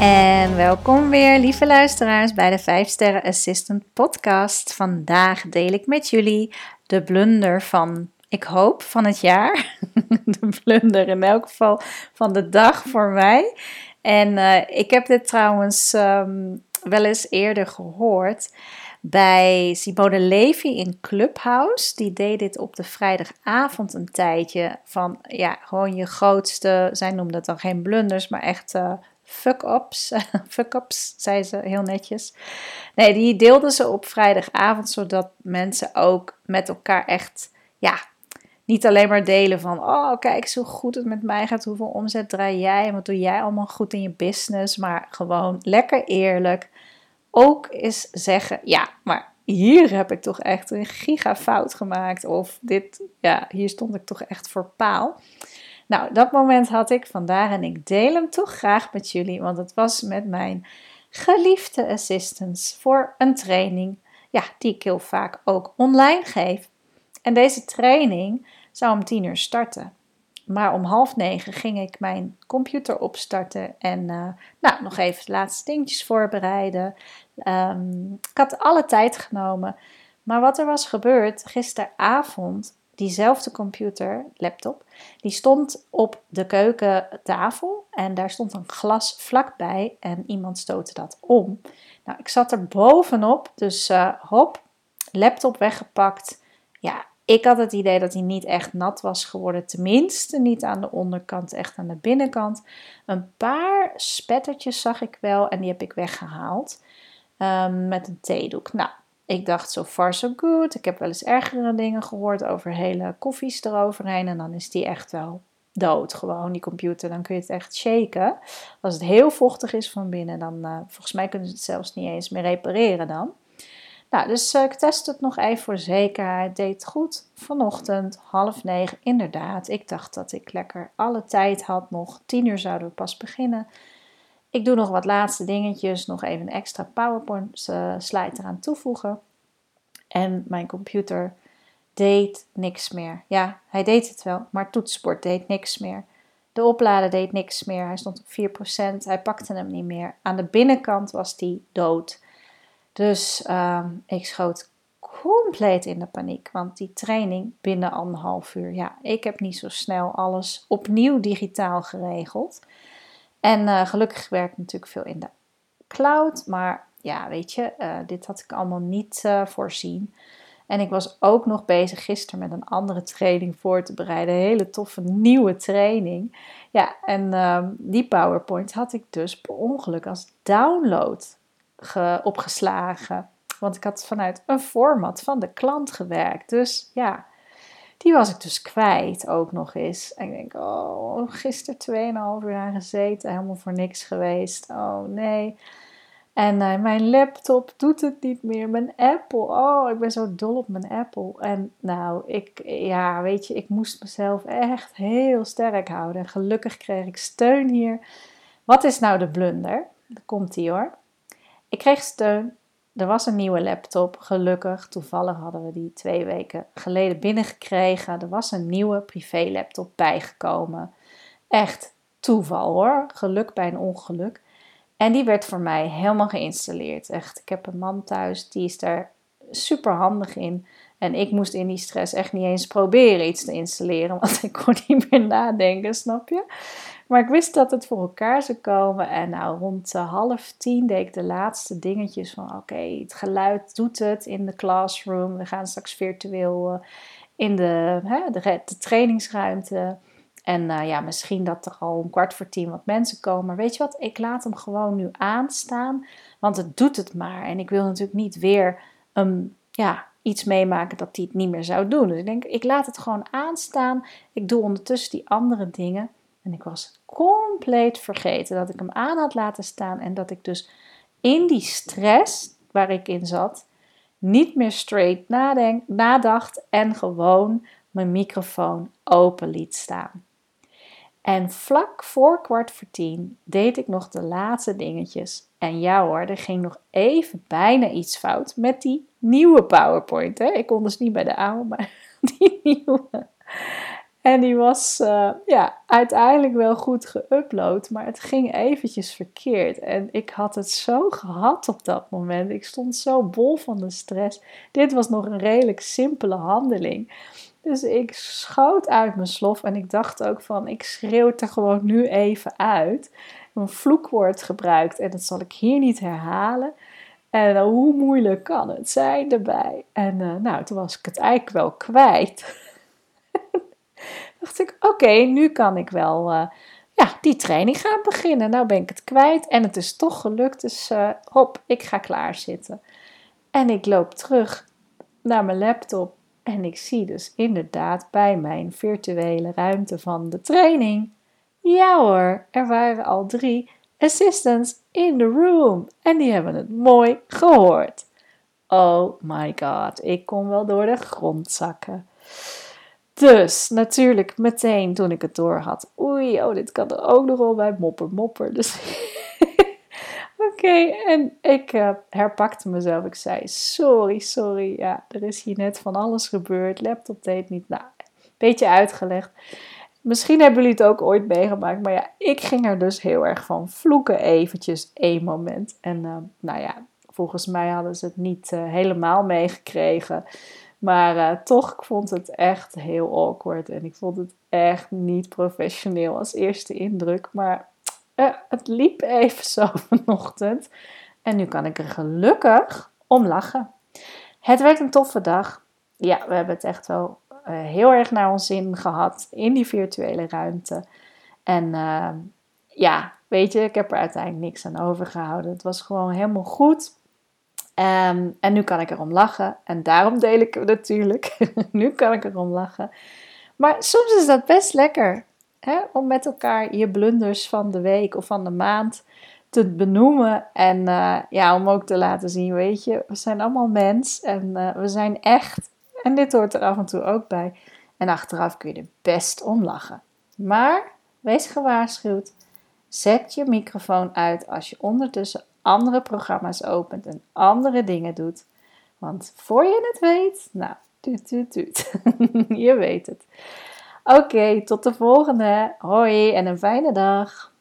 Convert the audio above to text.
En welkom weer, lieve luisteraars, bij de 5 Sterren Assistant podcast. Vandaag deel ik met jullie de blunder van, ik hoop, van het jaar. de blunder in elk geval van de dag voor mij. En uh, ik heb dit trouwens um, wel eens eerder gehoord bij Simone Levy in Clubhouse. Die deed dit op de vrijdagavond een tijdje. Van ja, gewoon je grootste, zij noemde het dan geen blunders, maar echt uh, fuck-ups. fuck-ups, zei ze heel netjes. Nee, die deelden ze op vrijdagavond, zodat mensen ook met elkaar echt, ja, niet alleen maar delen van, oh kijk zo goed het met mij gaat, hoeveel omzet draai jij en wat doe jij allemaal goed in je business, maar gewoon lekker eerlijk ook eens zeggen: ja, maar hier heb ik toch echt een gigafout gemaakt. Of dit, ja, hier stond ik toch echt voor paal. Nou, dat moment had ik vandaag en ik deel hem toch graag met jullie, want het was met mijn geliefde assistants voor een training, ja, die ik heel vaak ook online geef. En deze training zou om tien uur starten. Maar om half negen ging ik mijn computer opstarten en uh, nou, nog even de laatste dingetjes voorbereiden. Um, ik had alle tijd genomen. Maar wat er was gebeurd gisteravond, diezelfde computer, laptop, die stond op de keukentafel en daar stond een glas vlakbij en iemand stootte dat om. Nou, ik zat er bovenop, dus uh, hop, laptop weggepakt. Ja, ik had het idee dat hij niet echt nat was geworden, tenminste niet aan de onderkant, echt aan de binnenkant. Een paar spettertjes zag ik wel en die heb ik weggehaald um, met een theedoek. Nou, ik dacht so far so good. Ik heb wel eens ergere dingen gehoord over hele koffies eroverheen en dan is die echt wel dood gewoon, die computer. Dan kun je het echt shaken. Als het heel vochtig is van binnen, dan uh, volgens mij kunnen ze het zelfs niet eens meer repareren dan. Nou, dus uh, ik test het nog even voor zekerheid. Deed goed. Vanochtend, half negen, inderdaad. Ik dacht dat ik lekker alle tijd had nog. Tien uur zouden we pas beginnen. Ik doe nog wat laatste dingetjes. Nog even een extra PowerPoint uh, slide eraan toevoegen. En mijn computer deed niks meer. Ja, hij deed het wel, maar toetsenbord deed niks meer. De oplader deed niks meer. Hij stond op 4%. Hij pakte hem niet meer. Aan de binnenkant was hij dood. Dus uh, ik schoot compleet in de paniek. Want die training binnen anderhalf uur. Ja, ik heb niet zo snel alles opnieuw digitaal geregeld. En uh, gelukkig werk ik natuurlijk veel in de cloud. Maar ja, weet je, uh, dit had ik allemaal niet uh, voorzien. En ik was ook nog bezig gisteren met een andere training voor te bereiden. Een hele toffe nieuwe training. Ja, en ehm, die PowerPoint had ik dus per ongeluk als download opgeslagen. Want ik had vanuit een format van de klant gewerkt. Dus ja, die was ik dus kwijt ook nog eens. En ik denk, oh, gisteren 2,5 uur aan gezeten, helemaal voor niks geweest. Oh nee. En uh, mijn laptop doet het niet meer. Mijn Apple, oh, ik ben zo dol op mijn Apple. En nou, ik, ja, weet je, ik moest mezelf echt heel sterk houden. En gelukkig kreeg ik steun hier. Wat is nou de blunder? Daar komt die hoor. Ik kreeg steun. Er was een nieuwe laptop, gelukkig. Toevallig hadden we die twee weken geleden binnengekregen. Er was een nieuwe privé laptop bijgekomen. Echt toeval hoor. Geluk bij een ongeluk. En die werd voor mij helemaal geïnstalleerd. Echt, ik heb een man thuis, die is daar super handig in. En ik moest in die stress echt niet eens proberen iets te installeren, want ik kon niet meer nadenken, snap je? Maar ik wist dat het voor elkaar zou komen. En nou, rond uh, half tien deed ik de laatste dingetjes van... Oké, het geluid doet het in de classroom. We gaan straks virtueel uh, in de, hè, de, trainingsruimte. En uh, ja, misschien dat er al om kwart voor tien wat mensen komen. Maar weet je wat, ik laat hem gewoon nu aanstaan. Want het doet het maar. En ik wil natuurlijk niet weer um, ja, iets meemaken dat hij het niet meer zou doen. Dus ik denk, ik laat het gewoon aanstaan. Ik doe ondertussen die andere dingen. En ik was compleet vergeten dat ik hem aan had laten staan en dat ik dus in die stress waar ik in zat, niet meer straight nadenk, nadacht en gewoon mijn microfoon open liet staan. En vlak voor kwart voor tien deed ik nog de laatste dingetjes. En ja hoor, er ging nog even bijna iets fout met die nieuwe PowerPoint. Hè? Ik kon dus niet bij de oude, maar die nieuwe. En die was uh, ja, uiteindelijk wel goed geüpload, maar het ging eventjes verkeerd. En ik had het zo gehad op dat moment. Ik stond zo bol van de stress. Dit was nog een redelijk simpele handeling. Dus ik schoot uit mijn slof en ik dacht ook van, ik schreeuw er gewoon nu even uit. Een vloekwoord gebruikt en dat zal ik hier niet herhalen. En uh, hoe moeilijk kan het zijn erbij? En uh, nou, toen was ik het eigenlijk wel kwijt. dacht ik, oké, nu kan ik wel uh, ja, die training gaan beginnen. Nou ben ik het kwijt en het is toch gelukt. Dus hop, ik ga klaarzitten. En ik loop terug naar mijn laptop en ik zie dus inderdaad bij mijn virtuele ruimte van de training. Ja hoor, er waren al drie assistants in the room en die hebben het mooi gehoord. Oh my god, ik kon wel door de grond zakken. Dus natuurlijk meteen toen ik het door had. Oei, oh, dit kan er ook nog wel bij mopper mopper. Dus Oké, en ik uh, herpakte mezelf. Ik zei: Sorry, sorry. Ja, er is hier net van alles gebeurd. Laptop deed niet. Nou, beetje uitgelegd. Misschien hebben jullie het ook ooit meegemaakt. Maar ja, ik ging er dus heel erg van vloeken eventjes één moment. En uh, nou ja, volgens mij hadden ze het niet uh, helemaal meegekregen. Maar toch, ik vond het echt heel awkward. En ik vond het echt niet professioneel als eerste indruk. Maar uh, het liep even zo vanochtend. En nu kan ik er gelukkig om lachen. Het werd een toffe dag. Ja, we hebben het echt wel uh, heel erg naar ons zin gehad in die virtuele ruimte. En ja, weet je, ik heb er uiteindelijk niks aan overgehouden. Het was gewoon helemaal goed. Um, en nu kan ik erom lachen. En daarom deel ik het natuurlijk. nu kan ik erom lachen. Maar soms is dat best lekker. Hè, om met elkaar je blunders van de week of van de maand te benoemen. En uh, ja, om ook te laten zien, weet je, we zijn allemaal mens en uh, we zijn echt. En dit hoort er af en toe ook bij. En achteraf kun je er best om lachen. Maar wees gewaarschuwd. Zet je microfoon uit als je ondertussen andere programma's opent en andere dingen doet. Want voor je het weet, nou, tuut, tuut, tuut. je weet het. Oké, tot de volgende. Hoi en een fijne dag.